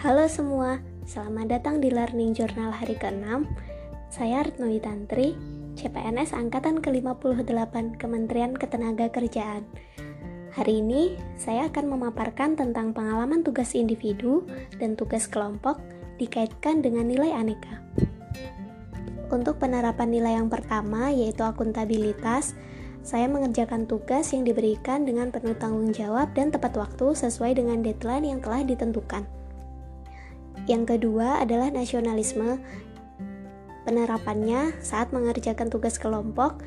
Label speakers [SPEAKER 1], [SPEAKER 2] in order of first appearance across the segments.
[SPEAKER 1] Halo semua, selamat datang di Learning Journal hari ke-6. Saya Retno Tantri, CPNS Angkatan ke-58 Kementerian Ketenagakerjaan. Hari ini, saya akan memaparkan tentang pengalaman tugas individu dan tugas kelompok dikaitkan dengan nilai aneka. Untuk penerapan nilai yang pertama, yaitu akuntabilitas, saya mengerjakan tugas yang diberikan dengan penuh tanggung jawab dan tepat waktu sesuai dengan deadline yang telah ditentukan. Yang kedua adalah nasionalisme. Penerapannya saat mengerjakan tugas kelompok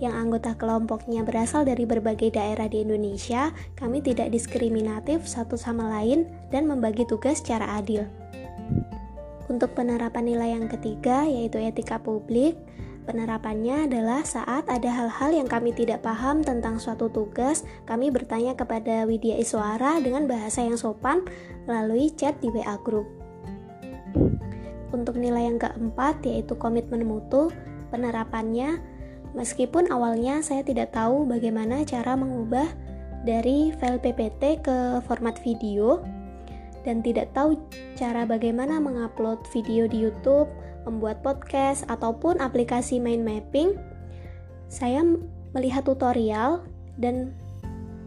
[SPEAKER 1] yang anggota kelompoknya berasal dari berbagai daerah di Indonesia, kami tidak diskriminatif satu sama lain dan membagi tugas secara adil. Untuk penerapan nilai yang ketiga, yaitu etika publik, penerapannya adalah saat ada hal-hal yang kami tidak paham tentang suatu tugas, kami bertanya kepada Widya Iswara dengan bahasa yang sopan melalui chat di WA Group. Untuk nilai yang keempat yaitu komitmen mutu, penerapannya meskipun awalnya saya tidak tahu bagaimana cara mengubah dari file PPT ke format video dan tidak tahu cara bagaimana mengupload video di YouTube, membuat podcast ataupun aplikasi mind mapping, saya melihat tutorial dan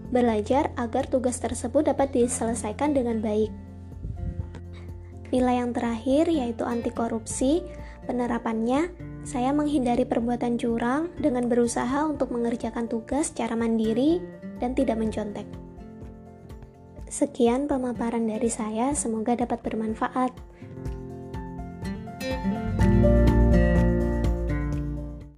[SPEAKER 1] belajar agar tugas tersebut dapat diselesaikan dengan baik. Nilai yang terakhir yaitu anti korupsi. Penerapannya, saya menghindari perbuatan curang dengan berusaha untuk mengerjakan tugas secara mandiri dan tidak mencontek. Sekian pemaparan dari saya, semoga dapat bermanfaat. thank you